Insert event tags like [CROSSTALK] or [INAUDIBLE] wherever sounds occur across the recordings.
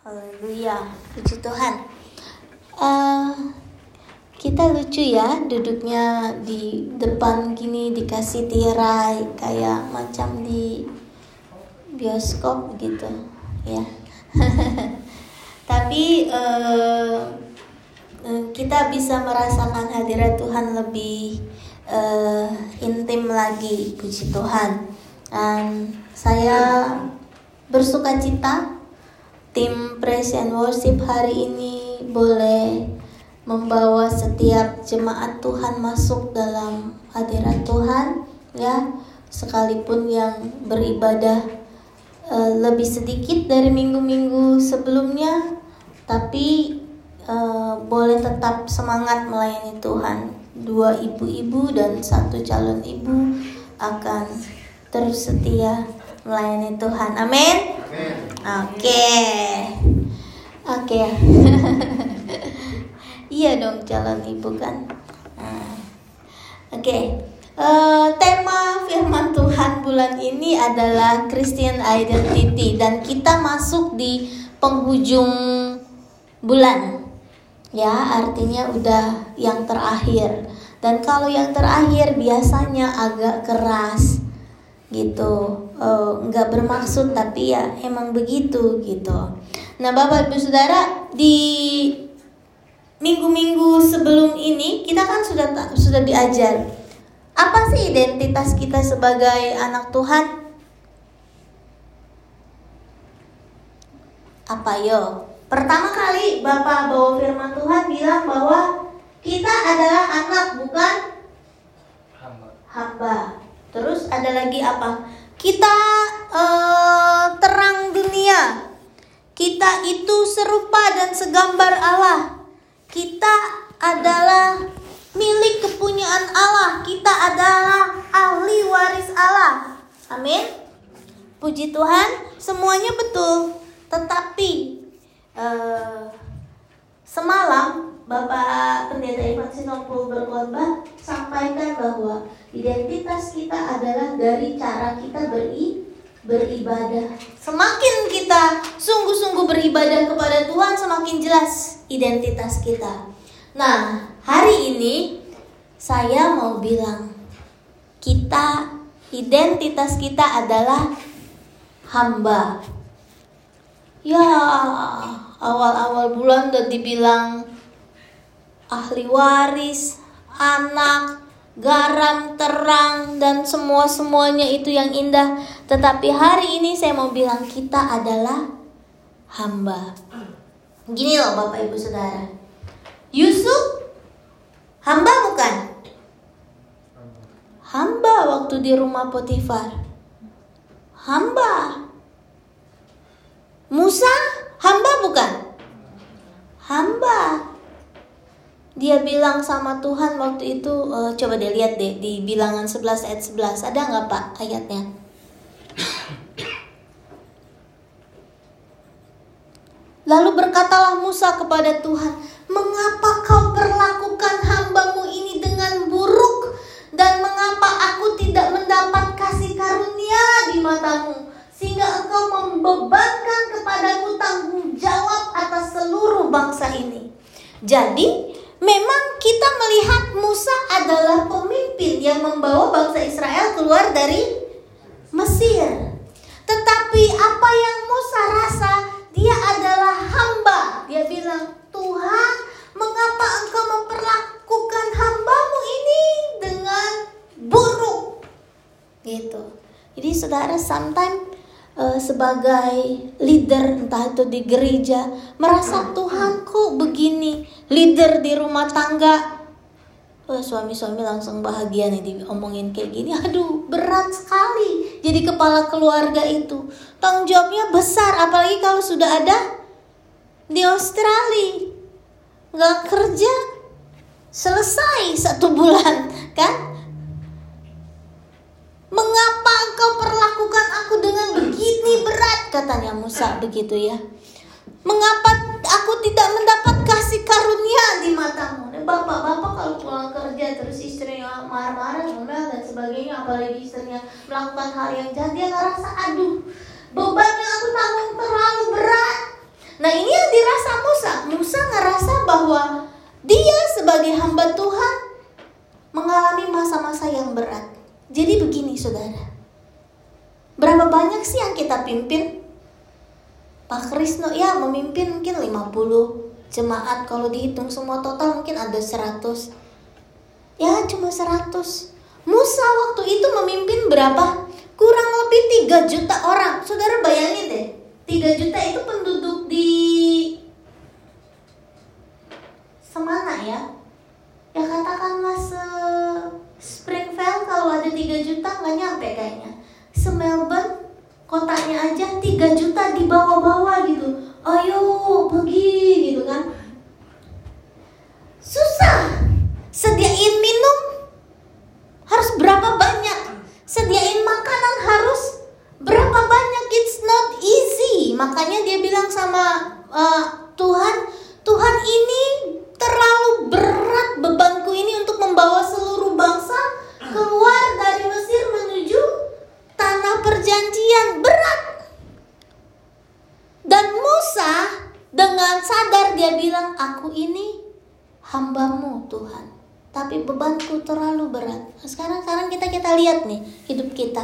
Haleluya, puji Tuhan. Uh, kita lucu ya duduknya di depan gini dikasih tirai kayak macam di bioskop gitu ya. [LAUGHS] Tapi uh, kita bisa merasakan hadirat Tuhan lebih uh, intim lagi, puji Tuhan. Dan saya bersuka cita tim praise and worship hari ini boleh membawa setiap jemaat Tuhan masuk dalam hadirat Tuhan ya. Sekalipun yang beribadah uh, lebih sedikit dari minggu-minggu sebelumnya tapi uh, boleh tetap semangat melayani Tuhan. Dua ibu-ibu dan satu calon ibu akan terus setia melayani Tuhan. Amin. Oke. Oke. [LAUGHS] iya dong calon ibu kan. Nah. Oke. Okay. Uh, eh, tema firman Tuhan bulan ini adalah Christian Identity dan kita masuk di penghujung bulan. Ya, artinya udah yang terakhir. Dan kalau yang terakhir biasanya agak keras gitu. Uh, nggak bermaksud tapi ya emang begitu gitu. Nah bapak ibu saudara di minggu-minggu sebelum ini kita kan sudah sudah diajar apa sih identitas kita sebagai anak Tuhan? Apa yo? Pertama kali bapak bawa firman Tuhan bilang bahwa kita adalah anak bukan hamba. hamba Terus ada lagi apa? Kita uh, terang dunia. Kita itu serupa dan segambar Allah. Kita adalah milik kepunyaan Allah. Kita adalah ahli waris Allah. Amin. Puji Tuhan, semuanya betul. Tetapi uh, semalam Bapak Pendeta Ivan Sinompul berkhotbah sampaikan bahwa identitas kita adalah dari cara kita beri beribadah. Semakin kita sungguh-sungguh beribadah kepada Tuhan, semakin jelas identitas kita. Nah, hari ini saya mau bilang kita identitas kita adalah hamba. Ya, awal-awal bulan udah dibilang ahli waris, anak, garam, terang, dan semua-semuanya itu yang indah. Tetapi hari ini saya mau bilang kita adalah hamba. Gini loh Bapak Ibu Saudara. Yusuf hamba bukan? Hamba waktu di rumah Potifar. Hamba. Musa hamba bukan? Hamba. Dia bilang sama Tuhan waktu itu uh, coba deh lihat deh di bilangan 11 ayat 11 ada nggak pak ayatnya? Lalu berkatalah Musa kepada Tuhan, "Mengapa kau perlakukan hambamu ini dengan buruk? Dan mengapa aku tidak mendapat kasih karunia di matamu sehingga engkau membebankan kepadaku tanggung jawab atas seluruh bangsa ini?" Jadi, memang kita melihat Musa adalah pemimpin yang membawa bangsa Israel keluar dari Mesir. Tetapi apa yang Musa rasa, dia adalah hamba. Dia bilang, Tuhan, mengapa engkau memperlakukan hambamu ini dengan buruk? Gitu. Jadi saudara, sometimes uh, sebagai leader entah itu di gereja merasa Tuhan kok begini? Leader di rumah tangga. Suami-suami langsung bahagia nih diomongin kayak gini. Aduh berat sekali jadi kepala keluarga itu. Tanggung jawabnya besar apalagi kalau sudah ada di Australia. Nggak kerja selesai satu bulan kan? Mengapa Katanya Musa begitu ya. Mengapa aku tidak mendapat kasih karunia di matamu? Bapak-bapak kalau pulang kerja terus istrinya marah-marah, dan sebagainya, apalagi istrinya melakukan hal yang jahat, dia ngerasa aduh beban yang aku tanggung terlalu berat. Nah Musa ngerasa bahwa dia sebagai hamba Tuhan mengalami masa-masa yang berat. Jadi begini saudara. Berapa banyak sih yang kita pimpin? Pak Krisno ya memimpin mungkin 50 jemaat kalau dihitung semua total mungkin ada 100. Ya cuma 100. Musa waktu itu memimpin berapa? Kurang lebih 3 juta orang. Saudara bayangin deh. 3 juta itu penduduk di semana ya? Ya katakanlah se Springfield kalau ada 3 juta nggak nyampe kayaknya. Se Melbourne kotanya aja 3 juta di bawah-bawah gitu. Ayo pergi gitu kan. Susah. Sediain minum harus berapa banyak? Sediain makanan harus berapa banyak? It's not easy. Makanya dia bilang sama uh, Tuhan, Tuhan ini terlalu berat bebanku ini untuk membawa seluruh bangsa keluar dari Mesir menuju tanah perjanjian berat. Dan Musa dengan sadar dia bilang, aku ini hambamu Tuhan. Tapi bebanku terlalu berat. Nah, sekarang sekarang kita kita lihat nih hidup kita.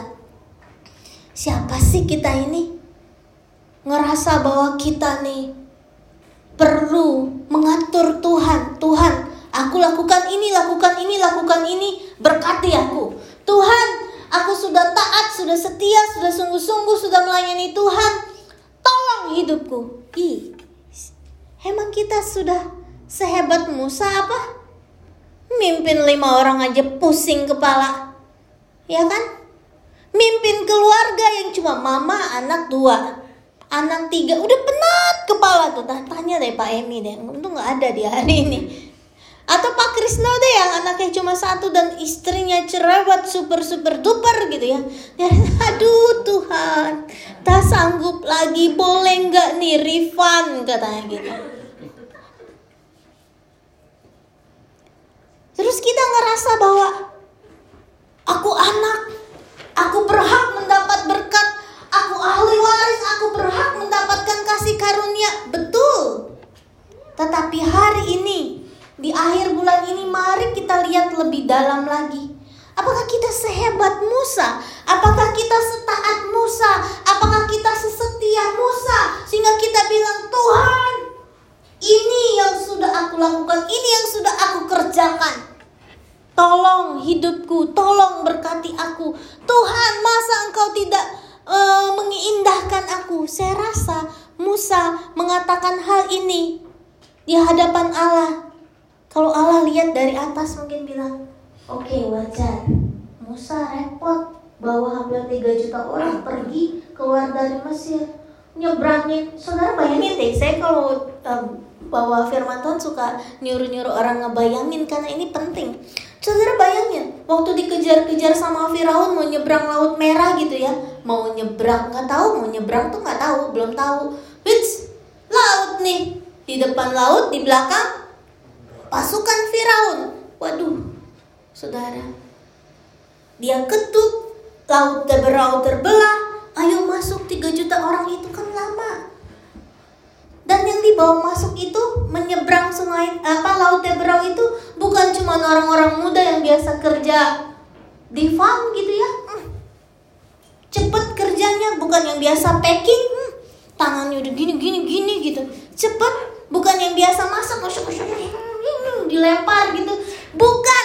Siapa sih kita ini? Ngerasa bahwa kita nih perlu mengatur Tuhan. Tuhan, aku lakukan ini, lakukan ini, lakukan ini, berkati aku. Tuhan, aku sudah taat, sudah setia, sudah sungguh-sungguh, sudah melayani Tuhan. Tolong hidupku. Ih, emang kita sudah sehebat Musa apa? Mimpin lima orang aja pusing kepala. Ya kan? Mimpin keluarga yang cuma mama, anak dua anak tiga udah penat kepala tuh tanya deh Pak Emi deh untung nggak ada di hari ini atau Pak Krisno deh yang anaknya cuma satu dan istrinya cerewet super super duper gitu ya dan [LAUGHS] aduh Tuhan tak sanggup lagi boleh nggak nih refund katanya gitu terus kita ngerasa bahwa aku anak aku berhak mendapat berkat Aku ahli waris, aku berhak mendapatkan kasih karunia. Betul. Tetapi hari ini, di akhir bulan ini, mari kita lihat lebih dalam lagi. Sehebat Musa? Apakah kita setaat Musa? Apakah kita sesetia Musa? Sehingga kita bilang, Tuhan, ini yang sudah aku lakukan, ini yang sudah aku kerjakan. Tolong hidupku, tolong berkati aku. Tuhan, masa engkau tidak uh, mengindahkan aku. Saya rasa Musa mengatakan hal ini di hadapan Allah. Kalau Allah lihat dari atas mungkin bilang, oke okay, wajar. Musa repot bawa hampir 3 juta orang pergi keluar dari Mesir nyebrangin saudara bayangin deh saya kalau um, bawa firman Tuhan suka nyuruh-nyuruh orang ngebayangin karena ini penting Saudara bayangin, waktu dikejar-kejar sama Firaun mau nyebrang laut merah gitu ya, mau nyebrang nggak tahu, mau nyebrang tuh nggak tahu, belum tahu. Which laut nih, di depan laut, di belakang pasukan Firaun. Waduh, saudara, dia ketuk, laut terbelah, terbelah, ayo masuk 3 juta orang itu kan lama. Dan yang dibawa masuk itu menyeberang sungai apa laut Teberau itu bukan cuma orang-orang muda yang biasa kerja di farm gitu ya. Hmm. Cepet kerjanya bukan yang biasa packing. Hmm. Tangannya udah gini gini gini gitu. Cepet bukan yang biasa masak masuk hmm, dilempar gitu. Bukan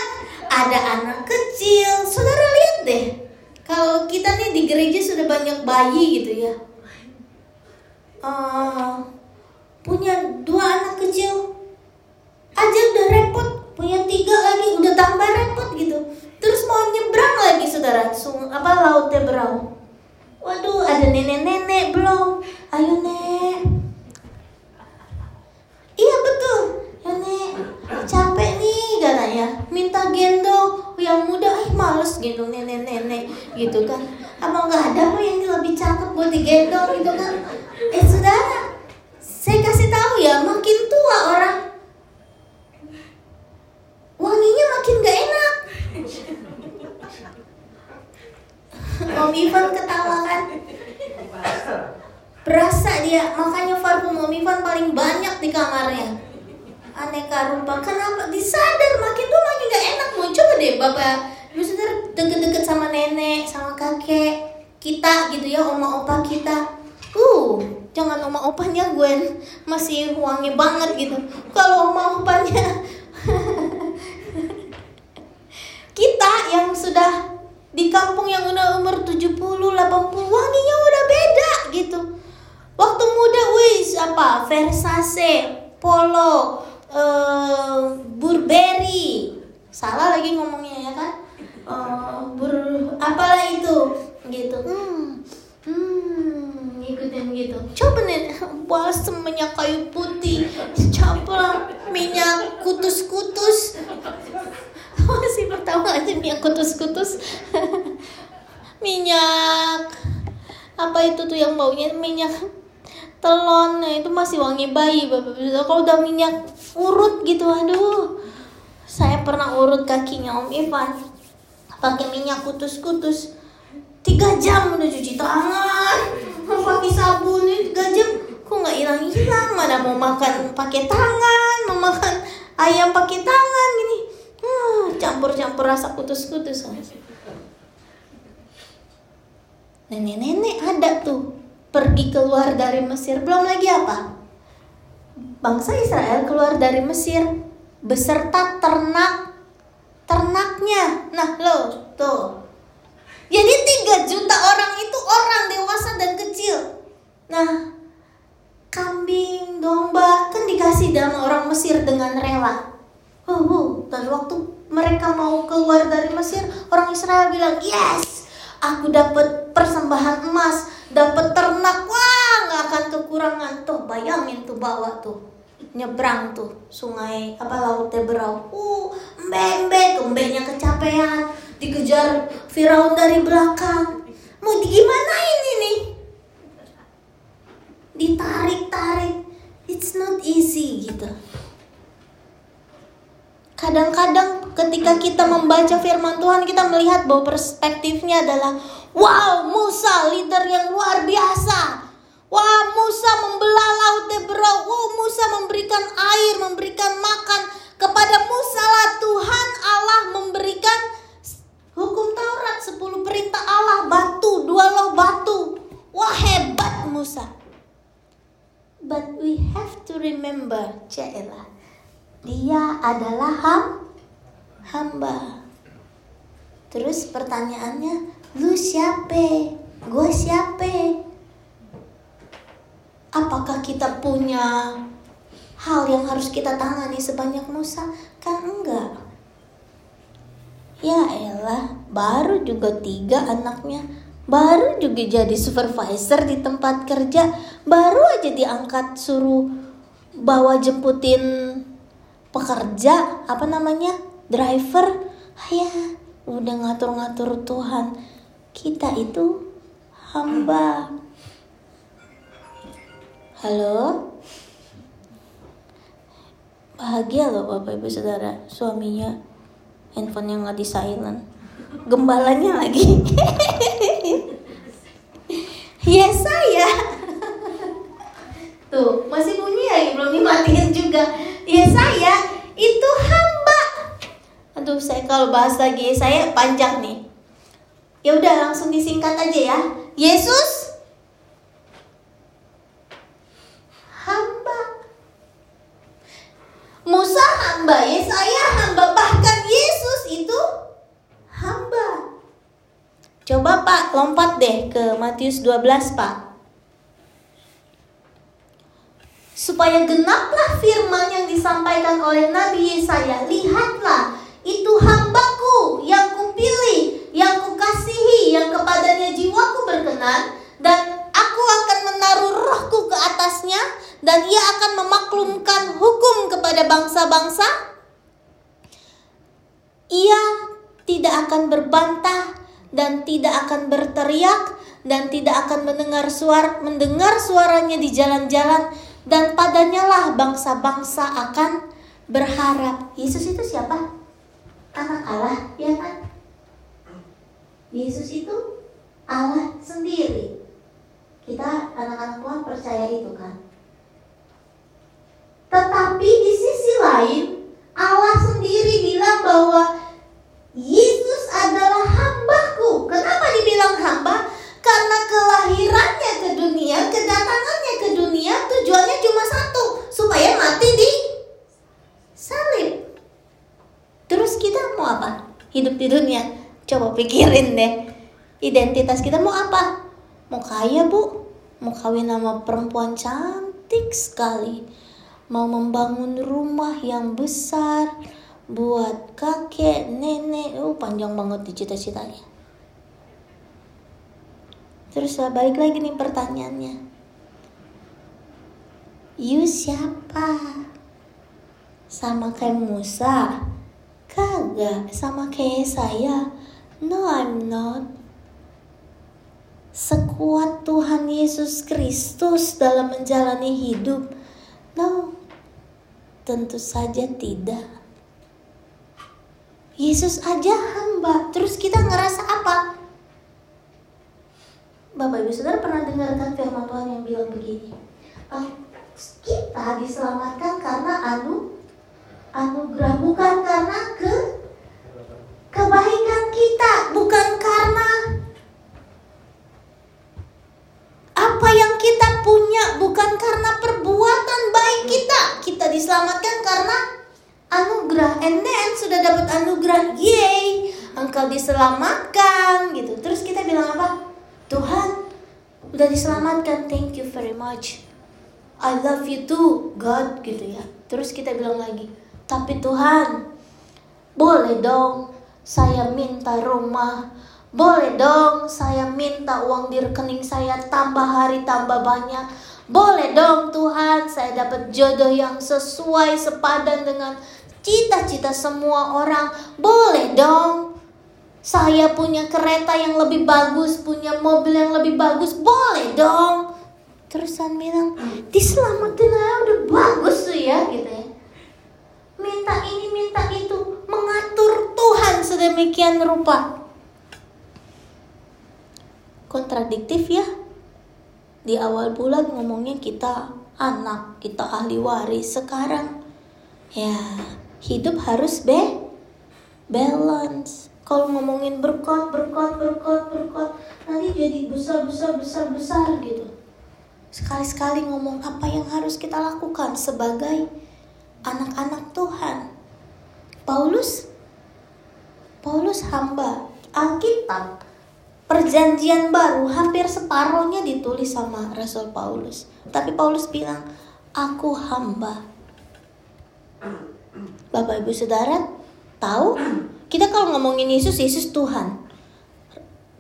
ada anak kecil. Saudara lihat deh. Kalau kita nih di gereja sudah banyak bayi gitu ya. Uh, punya dua anak kecil. Aja udah repot punya tiga lagi udah tambah repot gitu. Terus mau nyebrang lagi saudara. Sung apa lautnya berau waduh ada nenek-nenek belum ayo nek. Iya betul. Ya nek. Capek nih katanya minta gendong yang muda eh males gendong nenek-nenek gitu kan apa nggak ada apa yang lebih cakep buat digendong gitu kan eh saudara saya kasih tahu ya, makin tua orang wanginya makin gak enak. [LAUGHS] Om Ivan ketawa kan? Berasa dia, makanya parfum Om Ivan paling banyak di kamarnya. Aneka rupa. Kenapa disadar makin tuh makin gak enak coba deh bapak misalnya deket-deket sama nenek sama kakek kita gitu ya oma opa kita. Uh, jangan oma opanya Gwen masih wangi banget gitu. Kalau oma opanya [LAUGHS] kita yang sudah di kampung yang udah umur 70, 80 wanginya udah beda gitu. Waktu muda wis apa Versace, Polo, uh, Burberry. Salah lagi ngomongnya ya kan? Uh, bur apalah itu gitu. Hmm. Hmm, ngikutin gitu. Coba nih balsem minyak kayu putih, coba minyak kutus-kutus. Masih pertama aja minyak kutus-kutus. minyak apa itu tuh yang baunya minyak telon nah itu masih wangi bayi bapak kalau udah minyak urut gitu aduh. Saya pernah urut kakinya om Ivan. Pakai minyak kutus-kutus. Tiga jam udah cuci tangan. Pakai sabun tiga jam. Kok nggak hilang? Hilang mana mau makan pakai tangan? Mau makan ayam pakai tangan gini. Hmm, campur-campur rasa kutus-kutus. Nenek-nenek ada tuh pergi keluar dari Mesir. Belum lagi apa? Bangsa Israel keluar dari Mesir beserta ternak ternaknya. Nah, lo tuh. Jadi tiga juta orang itu orang dewasa dan kecil. Nah, kambing, domba kan dikasih dalam orang Mesir dengan rela. Uh, uh, dan waktu mereka mau keluar dari Mesir, orang Israel bilang, "Yes, aku dapat persembahan emas dapat ternak wah nggak akan kekurangan. Tuh bayangin tuh bawa tuh. Nyebrang tuh sungai apa laut Teberau uh embe embe kecapean. Dikejar Firaun dari belakang. Mau gimana ini? Nih ditarik-tarik. It's not easy gitu. Kadang-kadang ketika kita membaca firman Tuhan kita melihat bahwa perspektifnya adalah Wow, Musa leader yang luar biasa. Wah, Musa membelah laut Teberau. Wow, Musa memberikan air, memberikan makan kepada Musa lah Tuhan Allah memberikan hukum Taurat 10 perintah Allah batu, dua loh batu. Wah, hebat Musa. But we have to remember, Cela. Dia adalah ham, hamba. Terus pertanyaannya, Lu siapa? Gue siapa? Apakah kita punya hal yang harus kita tangani sebanyak Musa? Kan enggak. Ya elah, baru juga tiga anaknya. Baru juga jadi supervisor di tempat kerja. Baru aja diangkat suruh bawa jemputin pekerja, apa namanya? Driver. Ya, udah ngatur-ngatur Tuhan kita itu hamba. Halo? Bahagia loh Bapak Ibu Saudara, suaminya handphone yang nggak di silent. Gembalanya lagi. [LAUGHS] ya saya. Tuh, masih bunyi lagi belum dimatiin juga. Ya saya itu hamba. Aduh, saya kalau bahas lagi saya panjang nih. Ya udah langsung disingkat aja ya. Yesus hamba. Musa hamba, Yesaya hamba, bahkan Yesus itu hamba. Coba Pak lompat deh ke Matius 12 Pak. Supaya genaplah firman yang disampaikan oleh Nabi Yesaya. Lihatlah, itu hambaku yang kupilih yang kukasihi, yang kepadanya jiwaku berkenan, dan aku akan menaruh rohku ke atasnya, dan ia akan memaklumkan hukum kepada bangsa-bangsa. Ia tidak akan berbantah dan tidak akan berteriak dan tidak akan mendengar suara mendengar suaranya di jalan-jalan dan padanya lah bangsa-bangsa akan berharap. Yesus itu siapa? Anak Allah, ya kan? Yesus itu Allah sendiri. Kita anak-anak Tuhan percaya itu kan. Tetapi di sisi lain Allah sendiri bilang bahwa Yesus adalah hambaku. Kenapa dibilang hamba? Karena kelahirannya ke dunia, kedatangannya ke dunia tujuannya cuma satu, supaya mati di salib. Terus kita mau apa? Hidup di dunia Coba pikirin deh. Identitas kita mau apa? Mau kaya, Bu? Mau kawin sama perempuan cantik sekali. Mau membangun rumah yang besar buat kakek, nenek. Oh, panjang banget di cita-citanya. Terus balik lagi nih pertanyaannya. You siapa? Sama kayak Musa? Kagak, sama kayak saya. No, I'm not. Sekuat Tuhan Yesus Kristus dalam menjalani hidup. No, tentu saja tidak. Yesus aja hamba, terus kita ngerasa apa? Bapak Ibu Saudara pernah dengarkan firman Tuhan yang bilang begini. Uh, kita diselamatkan karena anu anugerah bukan karena ke kebaikan kita, bukan karena apa yang kita punya, bukan karena perbuatan baik kita. Kita diselamatkan karena anugerah. And then sudah dapat anugerah, yay, engkau diselamatkan gitu. Terus kita bilang apa? Tuhan, udah diselamatkan, thank you very much. I love you too, God gitu ya. Terus kita bilang lagi, tapi Tuhan, boleh dong saya minta rumah. Boleh dong saya minta uang di rekening saya tambah hari tambah banyak. Boleh dong Tuhan saya dapat jodoh yang sesuai sepadan dengan cita-cita semua orang. Boleh dong saya punya kereta yang lebih bagus, punya mobil yang lebih bagus. Boleh dong. Terusan bilang, diselamatin aja udah bagus tuh ya gitu ya minta ini, minta itu, mengatur Tuhan sedemikian rupa. Kontradiktif ya. Di awal bulan ngomongnya kita anak, kita ahli waris. Sekarang ya hidup harus be balance. Kalau ngomongin berkot, berkot, berkot, berkot, nanti jadi besar, besar, besar, besar gitu. Sekali-sekali ngomong apa yang harus kita lakukan sebagai anak-anak Tuhan. Paulus Paulus hamba Alkitab Perjanjian baru hampir separohnya ditulis sama Rasul Paulus. Tapi Paulus bilang, "Aku hamba." Bapak Ibu Saudara, tahu? Kita kalau ngomongin Yesus, Yesus Tuhan.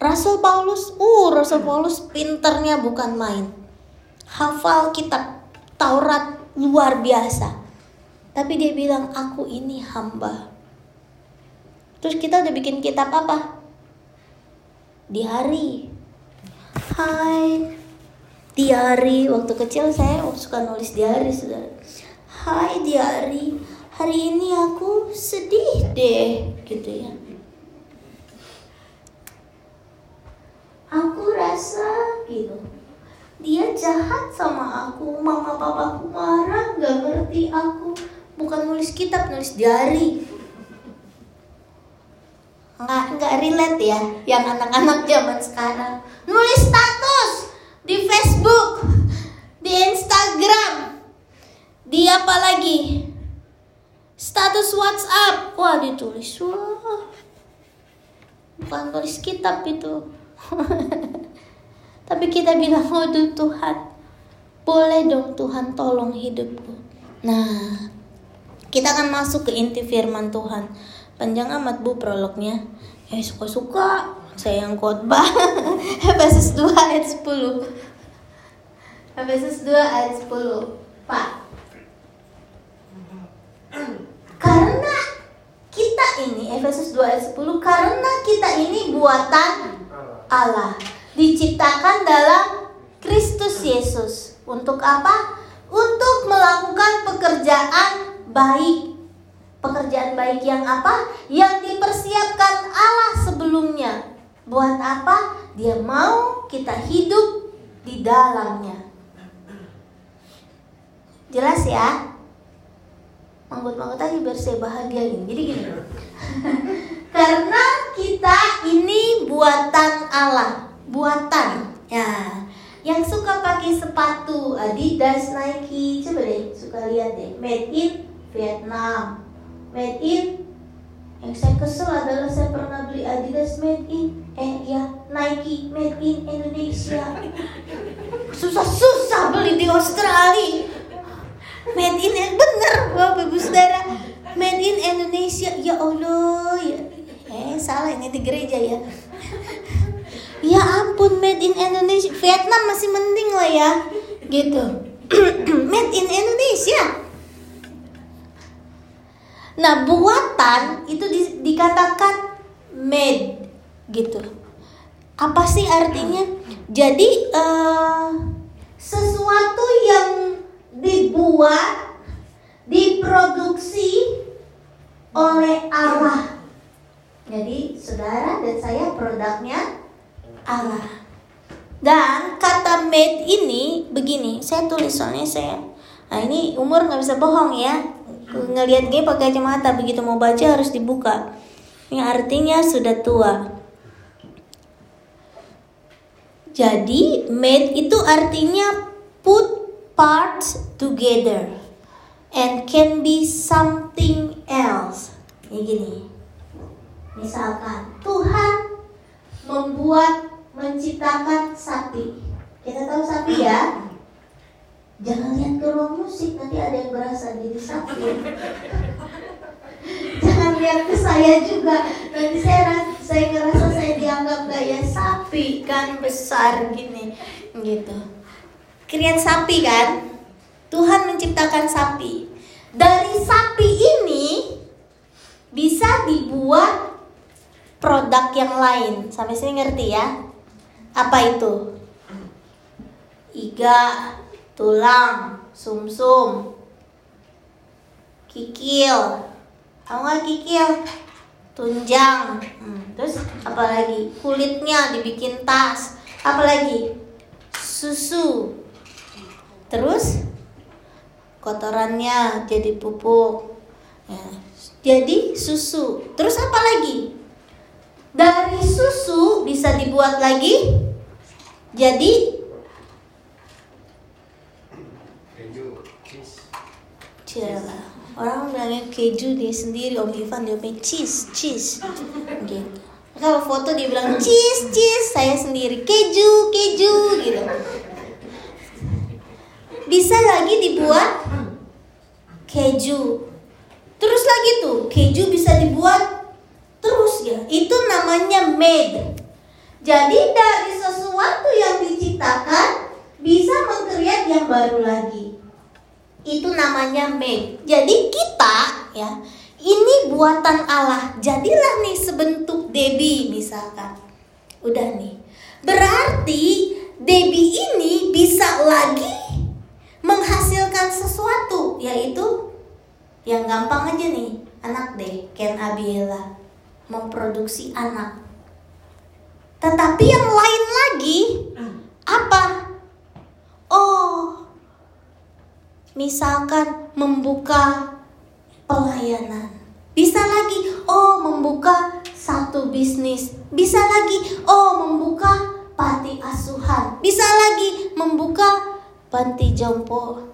Rasul Paulus, uh, Rasul Paulus pinternya bukan main. Hafal kitab Taurat luar biasa. Tapi dia bilang, aku ini hamba. Terus kita udah bikin kitab apa? Di hari. Hai. Diari. Waktu kecil saya suka nulis diari, saudara. Hai diari. Hari ini aku sedih deh, gitu ya. Aku rasa gitu dia jahat sama aku mama papaku marah gak ngerti aku bukan nulis kitab nulis diary. Nggak nggak relate ya yang anak-anak zaman sekarang. Nulis status di Facebook di Instagram. Di apa lagi? Status WhatsApp. Wah ditulis. Wah. Bukan nulis kitab itu. [LAUGHS] Tapi kita bilang waduh Tuhan. Boleh dong Tuhan tolong hidupku. Nah kita akan masuk ke inti firman Tuhan. Panjang amat bu prolognya. Eh suka-suka saya yang khotbah. [LAUGHS] Efesus 2 ayat 10. Efesus 2 ayat 10. Pak. Karena kita ini Efesus 2 ayat 10 karena kita ini buatan Allah diciptakan dalam Kristus Yesus untuk apa? Untuk melakukan pekerjaan baik. Pekerjaan baik yang apa? Yang dipersiapkan Allah sebelumnya. Buat apa? Dia mau kita hidup di dalamnya. Jelas ya? Manggut-manggut tadi biar saya bahagia ini. Jadi gini. [LAUGHS] Karena kita ini buatan Allah. Buatan. Ya. Yang suka pakai sepatu Adidas, Nike, coba deh suka lihat deh. Made in Vietnam, made in Yang saya kesel adalah saya pernah beli Adidas made in eh ya Nike made in Indonesia. Susah-susah beli di Australia. Made in bener Bapak Ibu Saudara. Made in Indonesia. Ya Allah ya. Eh salah ini di gereja ya. Ya ampun made in Indonesia. Vietnam masih mending lah ya. Gitu. [CLEARS THROAT] made in Indonesia. Nah, buatan itu di, dikatakan made gitu. Apa sih artinya? Jadi uh, sesuatu yang dibuat, diproduksi oleh Allah. Jadi saudara dan saya produknya Allah. Dan kata made ini begini, saya tulis soalnya saya. Nah ini umur nggak bisa bohong ya ngelihat gay pakai kacamata begitu mau baca harus dibuka. Ini artinya sudah tua. Jadi made itu artinya put parts together and can be something else. Ini gini. Misalkan Tuhan membuat menciptakan sapi. Kita tahu sapi ya Jangan lihat ke ruang musik, nanti ada yang berasa jadi sapi. Jangan lihat ke saya juga, nanti saya saya ngerasa saya dianggap gaya sapi kan besar gini, gitu. Kalian sapi kan? Tuhan menciptakan sapi. Dari sapi ini bisa dibuat produk yang lain. Sampai sini ngerti ya? Apa itu? Iga, tulang, sumsum, kikil, tahu nggak kikil? Tunjang, hmm, terus apa lagi? Kulitnya dibikin tas, apa lagi? Susu, terus kotorannya jadi pupuk, ya. jadi susu. Terus apa lagi? Dari susu bisa dibuat lagi jadi Cila. Orang bilangnya keju dia sendiri, Om Ivan dia punya cheese, cheese. Gitu. Kalau foto dia bilang cheese, cheese, saya sendiri keju, keju gitu. Bisa lagi dibuat keju. Terus lagi tuh, keju bisa dibuat terus ya. Itu namanya made. Jadi dari sesuatu yang diciptakan bisa mengkreat yang baru lagi itu namanya made. Jadi kita ya, ini buatan Allah. Jadilah nih sebentuk Debbie misalkan. Udah nih. Berarti Debbie ini bisa lagi menghasilkan sesuatu yaitu yang gampang aja nih anak deh Ken Abiela memproduksi anak tetapi yang lain lagi apa oh misalkan membuka pelayanan. Bisa lagi, oh membuka satu bisnis. Bisa lagi, oh membuka panti asuhan. Bisa lagi membuka panti jompo.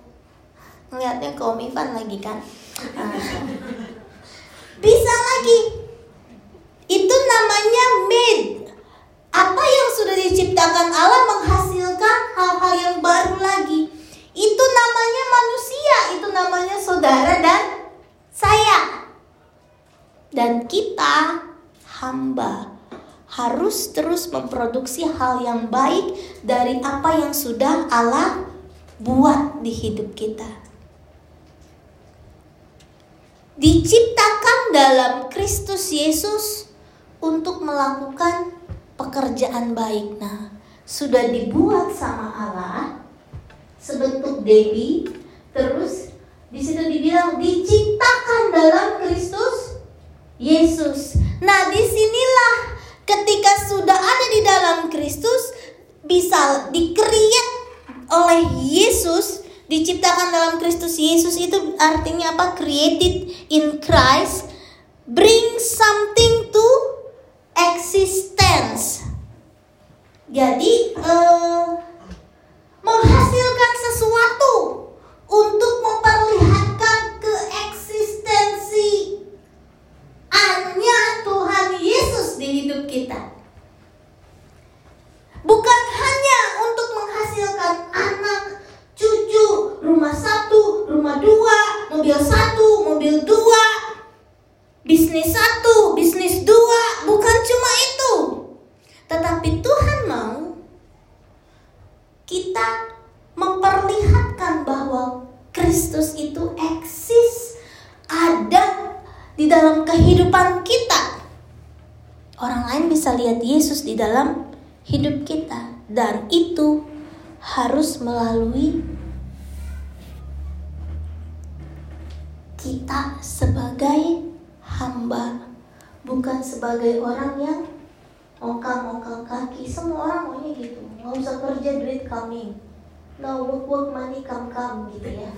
Ngeliatnya ke Om Ivan lagi kan. [LAUGHS] Bisa lagi. Itu namanya made. Apa yang sudah diciptakan Allah menghasilkan hal-hal yang baru lagi. Itu namanya manusia, itu namanya saudara dan saya. Dan kita hamba harus terus memproduksi hal yang baik dari apa yang sudah Allah buat di hidup kita. Diciptakan dalam Kristus Yesus untuk melakukan pekerjaan baik. Nah, sudah dibuat sama Allah, sebentuk Dewi terus di situ dibilang diciptakan dalam Kristus Yesus. Nah, di sinilah ketika sudah ada di dalam Kristus bisa dikreat oleh Yesus diciptakan dalam Kristus Yesus itu artinya apa? Created in Christ bring something to existence. Jadi uh, menghasilkan sesuatu untuk memperlihatkan keeksistensi annya rumah dua, mobil satu, mobil dua, bisnis satu, bisnis dua, bukan cuma itu. Tetapi Tuhan mau kita memperlihatkan bahwa Kristus itu eksis, ada di dalam kehidupan kita. Orang lain bisa lihat Yesus di dalam hidup kita dan itu harus melalui kita sebagai hamba bukan sebagai orang yang ongkang-ongkang kaki. Semua orang maunya gitu. Nggak usah kerja duit coming no work work money come come gitu ya.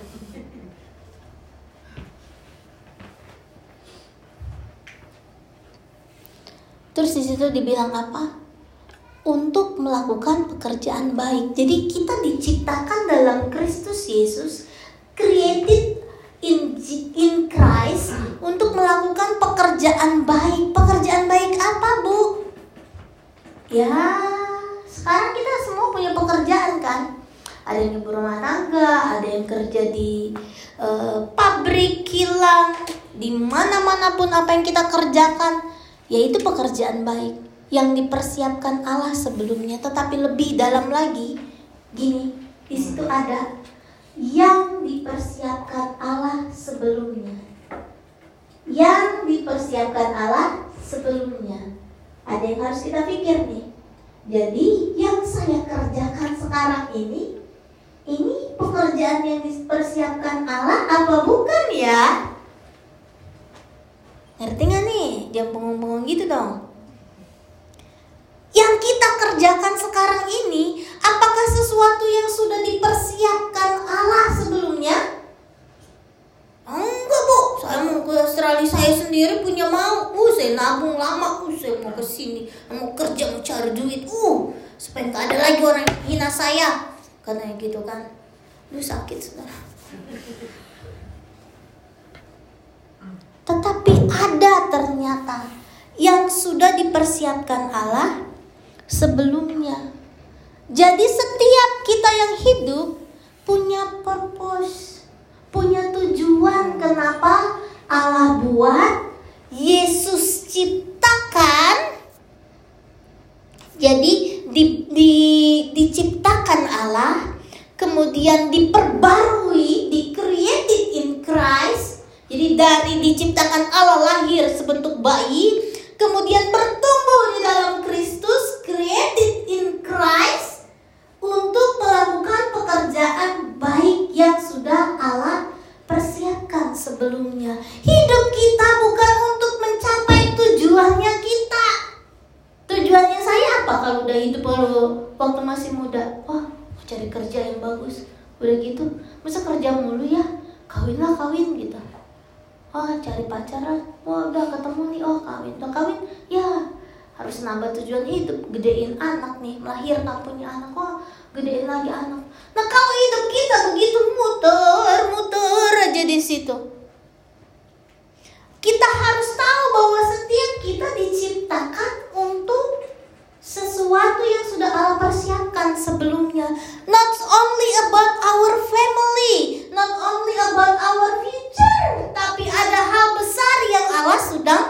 Terus di situ dibilang apa untuk melakukan pekerjaan baik. Jadi kita diciptakan dalam Kristus Yesus, created in in Christ untuk melakukan pekerjaan baik. Pekerjaan baik apa, Bu? Ya, sekarang kita semua punya pekerjaan kan? Ada yang ibu rumah tangga, ada yang kerja di uh, pabrik, kilang, di mana-mana pun apa yang kita kerjakan, yaitu pekerjaan baik yang dipersiapkan Allah sebelumnya, tetapi lebih dalam lagi, gini, di situ ada yang dipersiapkan Allah sebelumnya. Yang dipersiapkan Allah sebelumnya. Ada yang harus kita pikir nih. Jadi yang saya kerjakan sekarang ini ini pekerjaan yang dipersiapkan Allah apa bukan ya? Ngerti gak nih? Jangan bengong-bengong gitu dong yang kita kerjakan sekarang ini apakah sesuatu yang sudah dipersiapkan Allah sebelumnya? Enggak bu, saya mau ke Australia saya sendiri punya mau, uh saya nabung lama, uh saya mau ke sini, mau kerja mau cari duit, uh supaya nggak ada lagi orang yang hina saya, karena gitu kan, lu sakit saudara. Tetapi ada ternyata yang sudah dipersiapkan Allah sebelumnya. Jadi setiap kita yang hidup punya purpose, punya tujuan kenapa Allah buat, Yesus ciptakan. Jadi di, di, diciptakan Allah, kemudian diperbarui, di in Christ. Jadi dari diciptakan Allah lahir sebentuk bayi, kemudian bertumbuh di dalam Kristus, created in Christ untuk melakukan pekerjaan baik yang sudah Allah persiapkan sebelumnya. Hidup kita bukan untuk mencapai tujuannya kita. Tujuannya saya apa kalau udah hidup kalau waktu masih muda? Wah, mau cari kerja yang bagus. Udah gitu, masa kerja mulu ya? Kawinlah kawin gitu oh cari pacaran. Oh udah ketemu nih. Oh kawin. Udah kawin? Ya. Harus nambah tujuan hidup. Gedein anak nih. Melahirkan punya anak. Oh gedein lagi anak. Nah kalau hidup kita begitu muter muter aja di situ. Kita harus tahu bahwa setiap kita diciptakan untuk sesuatu yang sudah Allah persiapkan sebelumnya. Not only about our family, not only about our future, tapi ada hal besar yang Allah sudah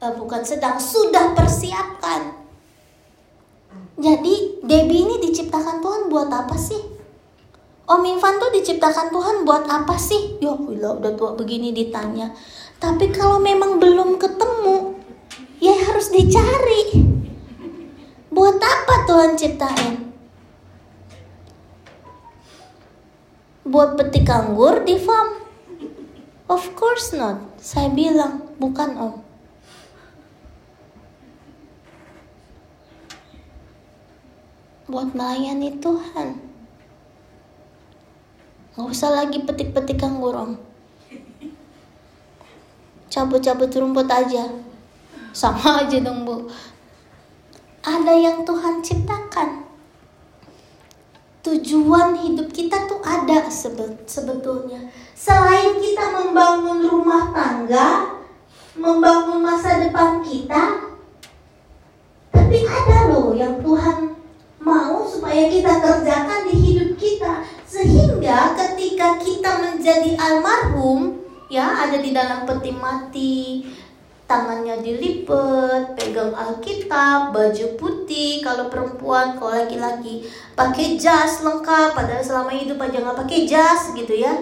uh, bukan sedang sudah persiapkan. Jadi Debbie ini diciptakan Tuhan buat apa sih? Om Infan tuh diciptakan Tuhan buat apa sih? Ya Allah udah tua begini ditanya. Tapi kalau memang belum ketemu, ya harus dicari. Buat apa Tuhan ciptain? Buat petik anggur di farm? Of course not. Saya bilang, bukan om. Buat melayani Tuhan. Gak usah lagi petik-petik anggur om. Cabut-cabut rumput aja. Sama aja dong bu ada yang Tuhan ciptakan. Tujuan hidup kita tuh ada sebetulnya. Selain kita membangun rumah tangga, membangun masa depan kita, tapi ada loh yang Tuhan mau supaya kita kerjakan di hidup kita. Sehingga ketika kita menjadi almarhum ya ada di dalam peti mati tangannya dilipat, pegang Alkitab, baju putih kalau perempuan, kalau laki-laki pakai jas lengkap, padahal selama hidup aja nggak pakai jas gitu ya.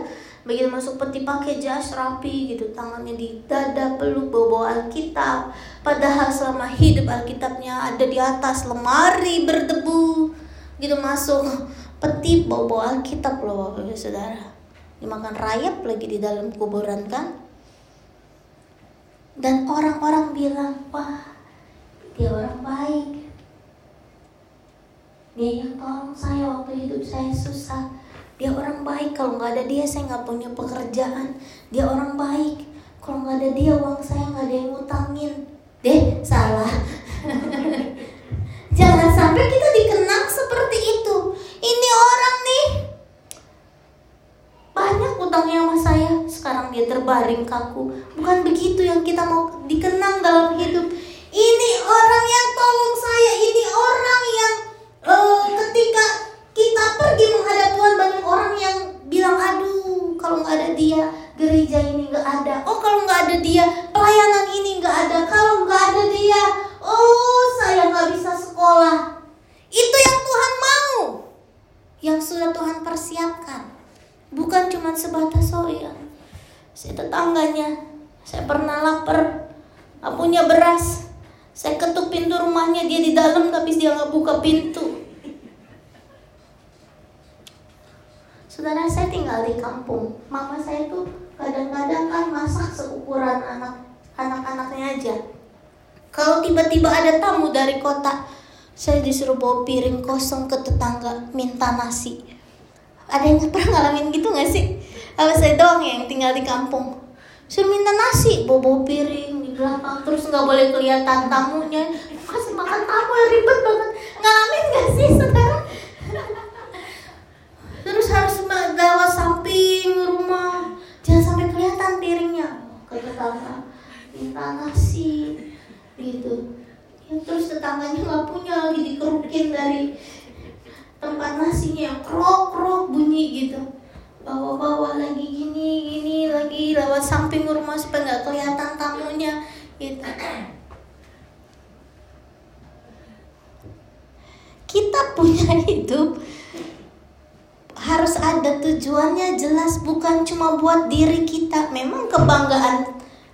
Begitu masuk peti pakai jas rapi gitu, tangannya di dada peluk bawa Alkitab. Padahal selama hidup Alkitabnya ada di atas lemari berdebu. Gitu masuk peti bawa Alkitab loh Saudara. Dimakan rayap lagi di dalam kuburan kan dan orang-orang bilang wah dia orang baik. Dia yang tolong saya waktu hidup saya susah. Dia orang baik. Kalau nggak ada dia saya nggak punya pekerjaan. Dia orang baik. Kalau nggak ada dia uang saya nggak ada yang ngutangin. Deh salah. [LAUGHS] Jangan sampai kita dikenang seperti itu. Ini orang nih banyak utangnya sama saya. Sekarang dia terbaring kaku bukan begitu yang kita mau dikenang dalam hidup. Ini orang yang tolong saya. Ini orang yang uh, ketika kita pergi menghadap Tuhan banyak orang yang bilang aduh kalau nggak ada dia gereja ini nggak ada. Oh kalau nggak ada dia pelayanan ini nggak ada. Kalau nggak ada dia oh saya nggak bisa sekolah. Itu yang Tuhan mau. Yang sudah Tuhan persiapkan bukan cuma sebatas oh ya saya tetangganya saya pernah lapar nggak punya beras. Saya ketuk pintu rumahnya dia di dalam tapi dia nggak buka pintu. Saudara saya tinggal di kampung. Mama saya tuh kadang-kadang kan masak seukuran anak anak-anaknya aja. Kalau tiba-tiba ada tamu dari kota saya disuruh bawa piring kosong ke tetangga minta nasi ada yang pernah ngalamin gitu gak sih? Apa saya doang yang tinggal di kampung. Suruh minta nasi bobo piring di belakang terus nggak boleh kelihatan tamunya. Kasih makan tamu yang ribet banget. Ngalamin gak sih saudara terus harus lewat samping rumah. Jangan sampai kelihatan piringnya. Ke tetangga minta nasi gitu. Ya, terus tetangganya nggak punya lagi dikerukin dari tempat nasinya krok krok bunyi gitu. Bawa-bawa lagi gini gini lagi lewat samping rumah supaya nggak kelihatan tamunya gitu. Kita punya [LAUGHS] hidup harus ada tujuannya jelas bukan cuma buat diri kita. Memang kebanggaan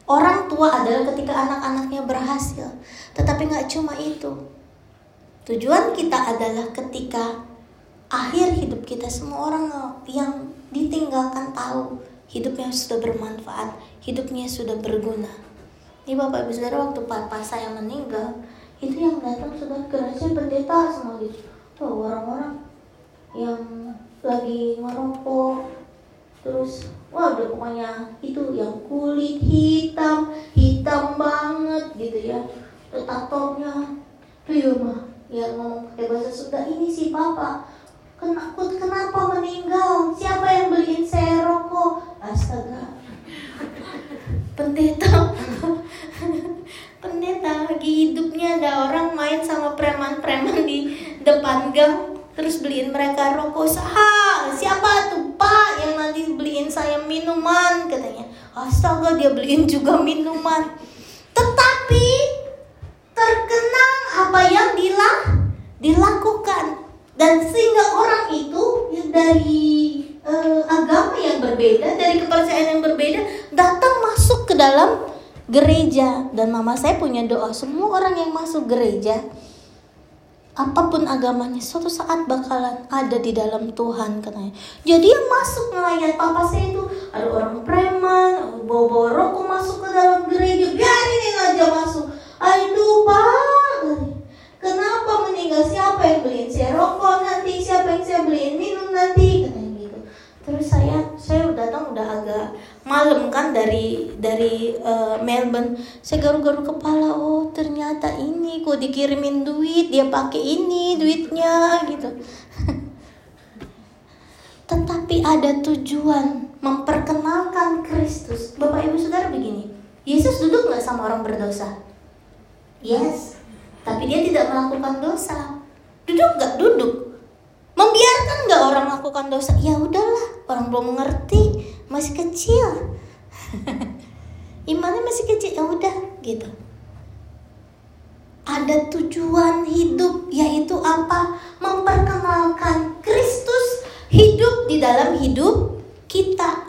orang tua adalah ketika anak-anaknya berhasil tetapi nggak cuma itu. Tujuan kita adalah ketika akhir hidup kita semua orang yang ditinggalkan tahu hidupnya sudah bermanfaat, hidupnya sudah berguna. Ini Bapak Ibu Saudara waktu papa saya meninggal, itu yang datang sudah gereja pendeta semua gitu. Tuh orang-orang yang lagi merokok, terus wah udah pokoknya itu yang kulit hitam, hitam banget gitu ya. Tatonya, tuh ya mah, yang ngomong pakai bahasa Sunda ini si papa Kenapa, kenapa meninggal? Siapa yang beliin saya rokok? Astaga. Pendeta. Pendeta lagi hidupnya ada orang main sama preman-preman di depan gang terus beliin mereka rokok sah siapa tuh pak yang nanti beliin saya minuman katanya astaga dia beliin juga minuman tetapi terkenang apa yang dilakukan dan sehingga orang itu ya dari uh, agama yang berbeda dari kepercayaan yang berbeda datang masuk ke dalam gereja. Dan mama saya punya doa semua orang yang masuk gereja apa pun agamanya suatu saat bakalan ada di dalam Tuhan katanya. Jadi yang masuk nelayan papa saya itu ada orang preman bawa-bawa rokok masuk ke dalam gereja. Biarin aja masuk. Aduh pak Kenapa meninggal? Siapa yang beliin saya rokok nanti? Siapa yang saya beliin minum nanti? Katanya gitu. Terus saya saya datang udah agak malam kan dari dari uh, Melbourne. Saya garu-garu kepala. Oh ternyata ini kok dikirimin duit. Dia pakai ini duitnya gitu. [LAUGHS] Tetapi ada tujuan memperkenalkan Kristus. Bapak Ibu Saudara begini. Yesus duduk nggak sama orang berdosa? Yes tapi dia tidak melakukan dosa. Duduk gak? Duduk. Membiarkan nggak orang lakukan dosa? Ya udahlah, orang belum mengerti, masih kecil. [LAUGHS] Imannya masih kecil, ya udah gitu. Ada tujuan hidup yaitu apa? Memperkenalkan Kristus hidup di dalam hidup kita.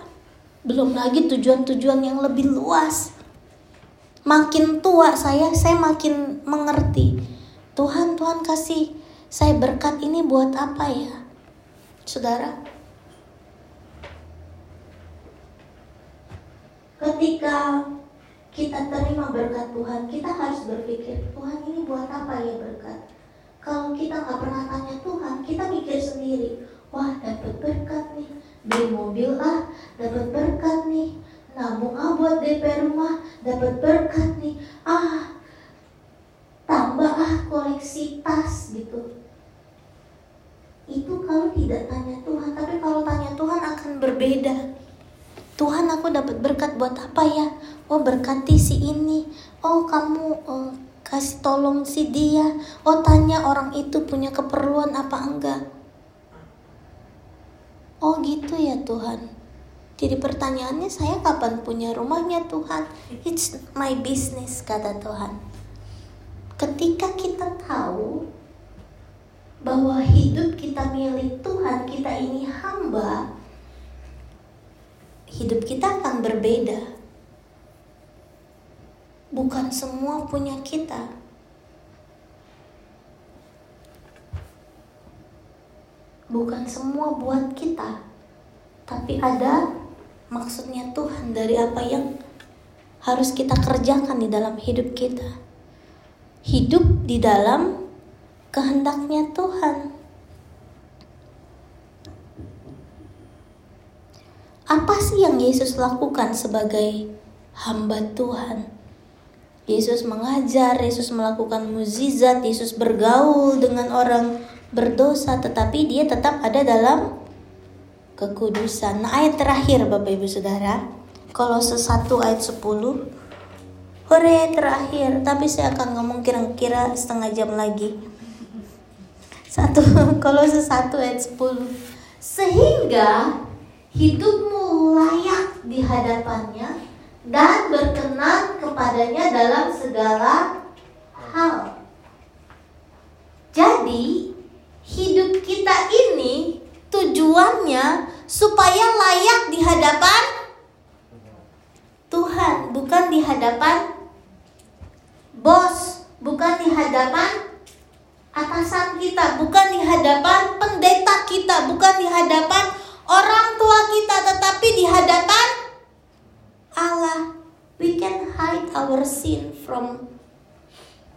Belum lagi tujuan-tujuan yang lebih luas. Makin tua saya, saya makin mengerti. Tuhan, Tuhan kasih saya berkat ini buat apa ya? Saudara, ketika kita terima berkat Tuhan, kita harus berpikir, Tuhan ini buat apa ya berkat? Kalau kita nggak pernah tanya Tuhan, kita mikir sendiri, wah dapat berkat nih, beli mobil ah, dapat berkat nih, nabung ah buat DP rumah, dapat berkat nih, ah tambah ah koleksi tas gitu. Itu kalau tidak tanya Tuhan, tapi kalau tanya Tuhan akan berbeda. Tuhan aku dapat berkat buat apa ya? Oh berkati si ini. Oh kamu oh, kasih tolong si dia. Oh tanya orang itu punya keperluan apa enggak. Oh gitu ya Tuhan. Jadi pertanyaannya saya kapan punya rumahnya Tuhan? It's my business kata Tuhan. Ketika kita tahu bahwa hidup kita milik Tuhan, kita ini hamba, hidup kita akan berbeda. Bukan semua punya kita. Bukan semua buat kita. Tapi ada maksudnya Tuhan dari apa yang harus kita kerjakan di dalam hidup kita. Hidup di dalam kehendaknya Tuhan. Apa sih yang Yesus lakukan sebagai hamba Tuhan? Yesus mengajar, Yesus melakukan mukjizat, Yesus bergaul dengan orang berdosa, tetapi dia tetap ada dalam kekudusan. Nah, ayat terakhir Bapak Ibu Saudara, kalau sesatu ayat 10. Hore terakhir, tapi saya akan ngomong kira-kira setengah jam lagi. Satu, [LAUGHS] kalau sesatu ayat 10. Sehingga hidupmu layak di hadapannya dan berkenan kepadanya dalam segala hal. Jadi, hidup kita ini tujuannya supaya layak di hadapan Tuhan, bukan di hadapan bos, bukan di hadapan atasan kita, bukan di hadapan pendeta kita, bukan di hadapan orang tua kita tetapi di hadapan Allah. We can hide our sin from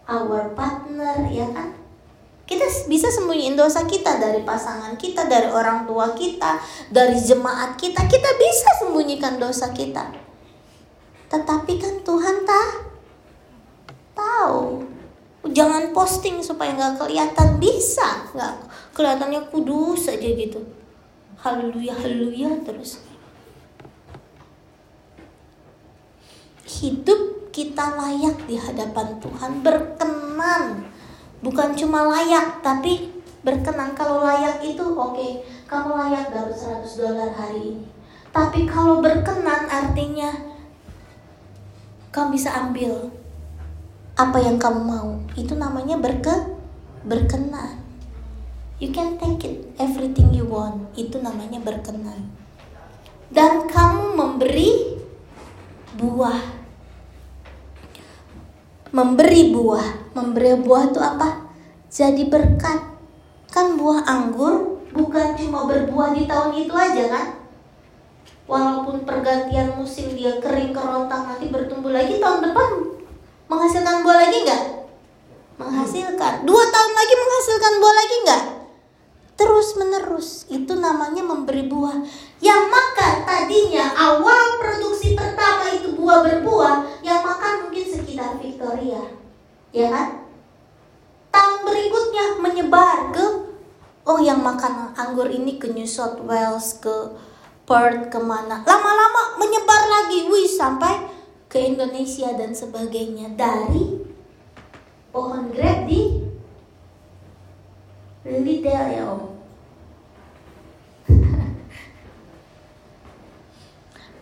our partner ya kan kita bisa sembunyiin dosa kita dari pasangan kita dari orang tua kita dari jemaat kita. Kita bisa sembunyikan dosa kita. Tetapi kan Tuhan tak tahu. Jangan posting supaya nggak kelihatan. Bisa nggak? Kelihatannya kudus aja gitu. Haleluya haleluya terus. Hidup kita layak di hadapan Tuhan berkenan bukan cuma layak tapi berkenan kalau layak itu oke okay, kamu layak dapat 100 dolar hari ini tapi kalau berkenan artinya kamu bisa ambil apa yang kamu mau itu namanya berke berkenan You can take it everything you want. Itu namanya berkenan. Dan kamu memberi buah. Memberi buah. Memberi buah itu apa? Jadi berkat. Kan buah anggur bukan cuma berbuah di tahun itu aja kan? Walaupun pergantian musim dia kering kerontang nanti bertumbuh lagi tahun depan menghasilkan buah lagi nggak? Menghasilkan. Dua tahun lagi menghasilkan buah lagi nggak? Terus menerus itu namanya memberi buah. Yang makan tadinya awal produksi pertama itu buah berbuah yang makan mungkin sekitar Victoria. Ya kan? Tahun berikutnya menyebar ke oh yang makan anggur ini ke New South Wales ke Perth ke mana. Lama-lama menyebar lagi. Wih sampai ke Indonesia dan sebagainya. Dari pohon grape di Lilydale ya om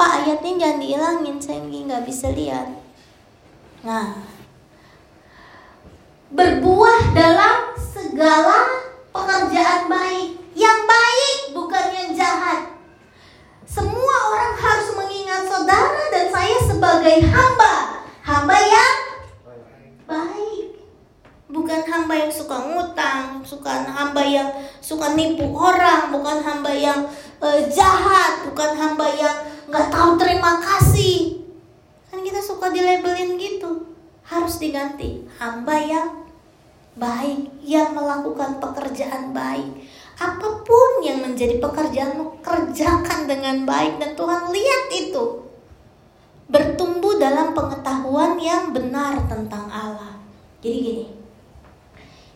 Pak ayatnya jangan dihilangin saya nggak bisa lihat. Nah, berbuah dalam segala pekerjaan baik. Yang baik bukan yang jahat. Semua orang harus mengingat saudara dan saya sebagai hamba. Hamba yang baik. Bukan hamba yang suka ngutang, bukan hamba yang suka nipu orang, bukan hamba yang uh, jahat, bukan hamba yang nggak tahu terima kasih. Kan kita suka dilabelin gitu. Harus diganti hamba yang baik, yang melakukan pekerjaan baik. Apa pun yang menjadi pekerjaanmu, kerjakan dengan baik dan Tuhan lihat itu. Bertumbuh dalam pengetahuan yang benar tentang Allah. Jadi gini,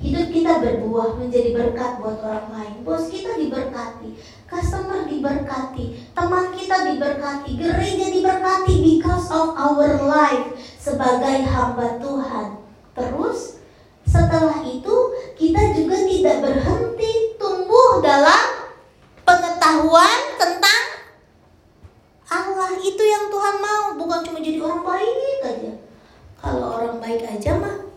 hidup kita berbuah menjadi berkat buat orang lain. Bos kita diberkati, customer diberkati, teman kita diberkati, gereja diberkati because of our life sebagai hamba Tuhan. Terus setelah itu kita juga tidak berhenti tumbuh dalam pengetahuan tentang Allah itu yang Tuhan mau bukan cuma jadi orang baik aja kalau orang baik aja mah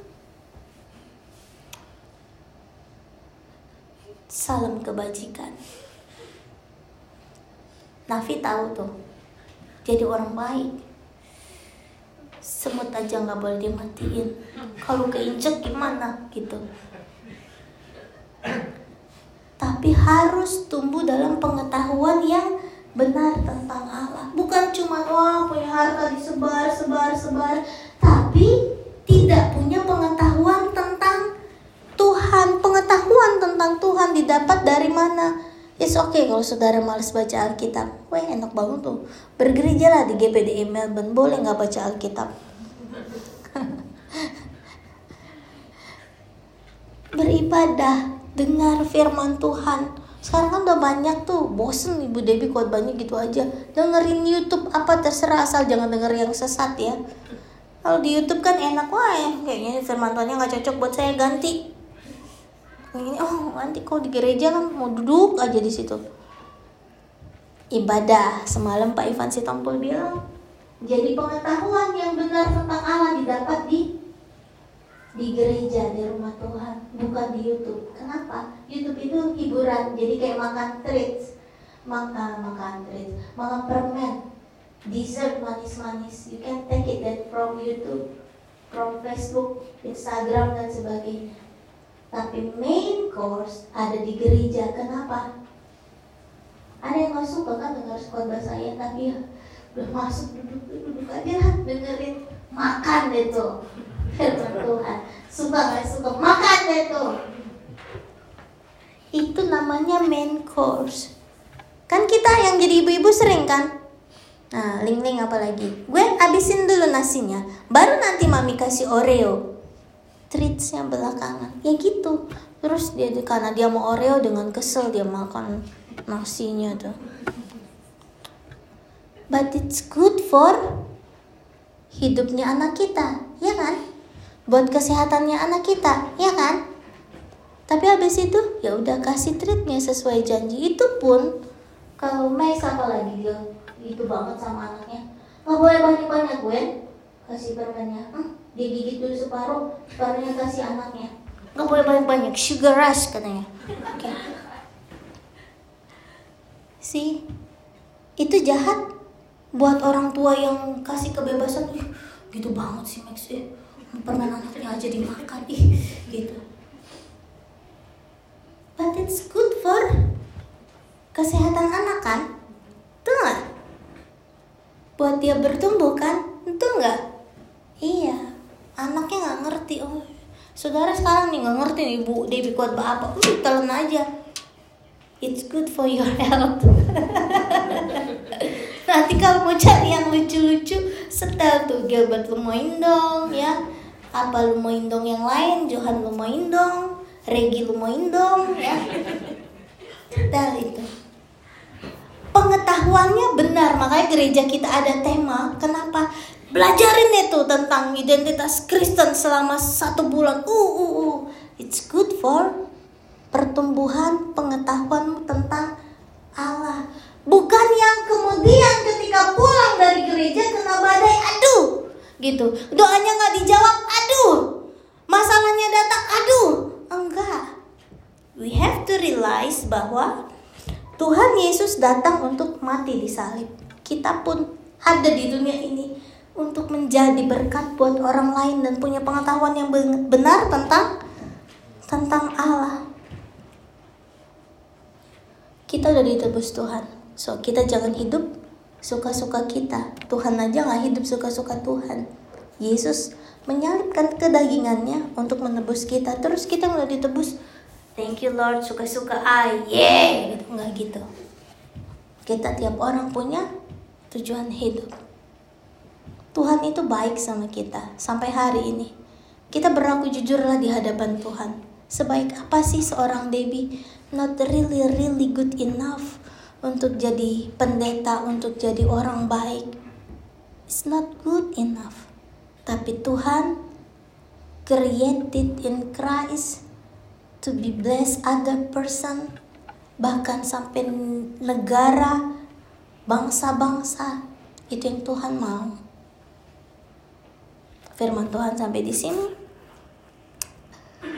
salam kebajikan. Nafi tahu tuh. Jadi orang baik. Semut aja nggak boleh dimatiin. Kalau keinjek gimana gitu. Tapi harus tumbuh dalam pengetahuan yang benar tentang Allah. Bukan cuma wah punya harta disebar sebar sebar. Tapi tidak punya pengetahuan Pengetahuan tentang Tuhan didapat dari mana It's okay kalau saudara males baca Alkitab. Wah enak banget tuh. Bergereja lah di GPDI Melbourne. Boleh nggak baca Alkitab? [LAUGHS] Beribadah, dengar firman Tuhan. Sekarang kan udah banyak tuh, bosen Ibu Debbie banyak gitu aja. Dengerin YouTube apa terserah asal jangan denger yang sesat ya. Kalau di YouTube kan enak wah ya, kayaknya firman Tuhannya nggak cocok buat saya ganti ini oh nanti kok di gereja kan mau duduk aja di situ. Ibadah semalam Pak Ivan Sitompul bilang jadi pengetahuan yang benar tentang Allah didapat di di gereja di rumah Tuhan bukan di YouTube. Kenapa? YouTube itu hiburan jadi kayak makan treats makan makan treats makan permen dessert manis-manis. You can take it that from YouTube from Facebook Instagram dan sebagainya tapi main course ada di gereja. Kenapa? Ada yang gak suka kan dengar khotbah saya, tapi ya udah masuk duduk duduk aja lah dengerin makan deh tuh firman Tuhan. Suka gak suka makan deh tuh. Itu namanya main course. Kan kita yang jadi ibu-ibu sering kan? Nah, ling-ling apalagi. Gue abisin dulu nasinya, baru nanti mami kasih Oreo treatsnya belakangan. Ya gitu. Terus dia karena dia mau oreo dengan kesel dia makan nasinya tuh. But it's good for hidupnya anak kita ya kan? Buat kesehatannya anak kita ya kan? Tapi habis itu ya udah kasih treatnya sesuai janji. Itu pun kalau Mei apa lagi dia itu banget sama anaknya. Nggak boleh banyak banyak gue kasih permennya. Hmm, digigit dulu separuh separuhnya kasih anaknya. Nggak boleh banyak-banyak sugar rush katanya. Okay. sih itu jahat buat orang tua yang kasih kebebasan. Ih gitu banget sih Max. Eh permen anaknya aja dimakan. Ih gitu. But it's good for kesehatan anak kan? Tuh nggak? Buat dia bertumbuh kan? Itu nggak? Iya anaknya nggak ngerti oh. Saudara sekarang nih nggak ngerti nih ibu Dewi kuat apa udah telan aja. It's good for your [LAUGHS] health. [LAUGHS] Nanti kalau mau cari yang lucu-lucu setel tuh Gilbert Lumoindong ya. Apa Lumoindong yang lain? Johan Lumoindong Regi Lumoindong ya. Setel itu. Pengetahuannya benar makanya gereja kita ada tema. Kenapa belajarin itu tentang identitas Kristen selama satu bulan. Uh, uh, uh. It's good for pertumbuhan pengetahuan tentang Allah. Bukan yang kemudian ketika pulang gitu. Doanya nggak dijawab, aduh. Masalahnya datang, aduh. Enggak. We have to realize bahwa Tuhan Yesus datang untuk mati di salib. Kita pun ada di dunia ini untuk menjadi berkat buat orang lain dan punya pengetahuan yang benar tentang tentang Allah. Kita udah ditebus Tuhan. So kita jangan hidup suka-suka kita. Tuhan aja nggak hidup suka-suka Tuhan. Yesus menyalibkan kedagingannya untuk menebus kita. Terus kita nggak ditebus. Thank you Lord, suka-suka ah, yeah, gitu nggak gitu. Kita tiap orang punya tujuan hidup. Tuhan itu baik sama kita sampai hari ini. Kita berlaku jujurlah di hadapan Tuhan. Sebaik apa sih seorang Debbie? Not really really good enough untuk jadi pendeta, untuk jadi orang baik. It's not good enough. Tapi Tuhan created in Christ to be bless other person, bahkan sampai negara, bangsa-bangsa. Itu yang Tuhan mau. Firman Tuhan sampai di sini.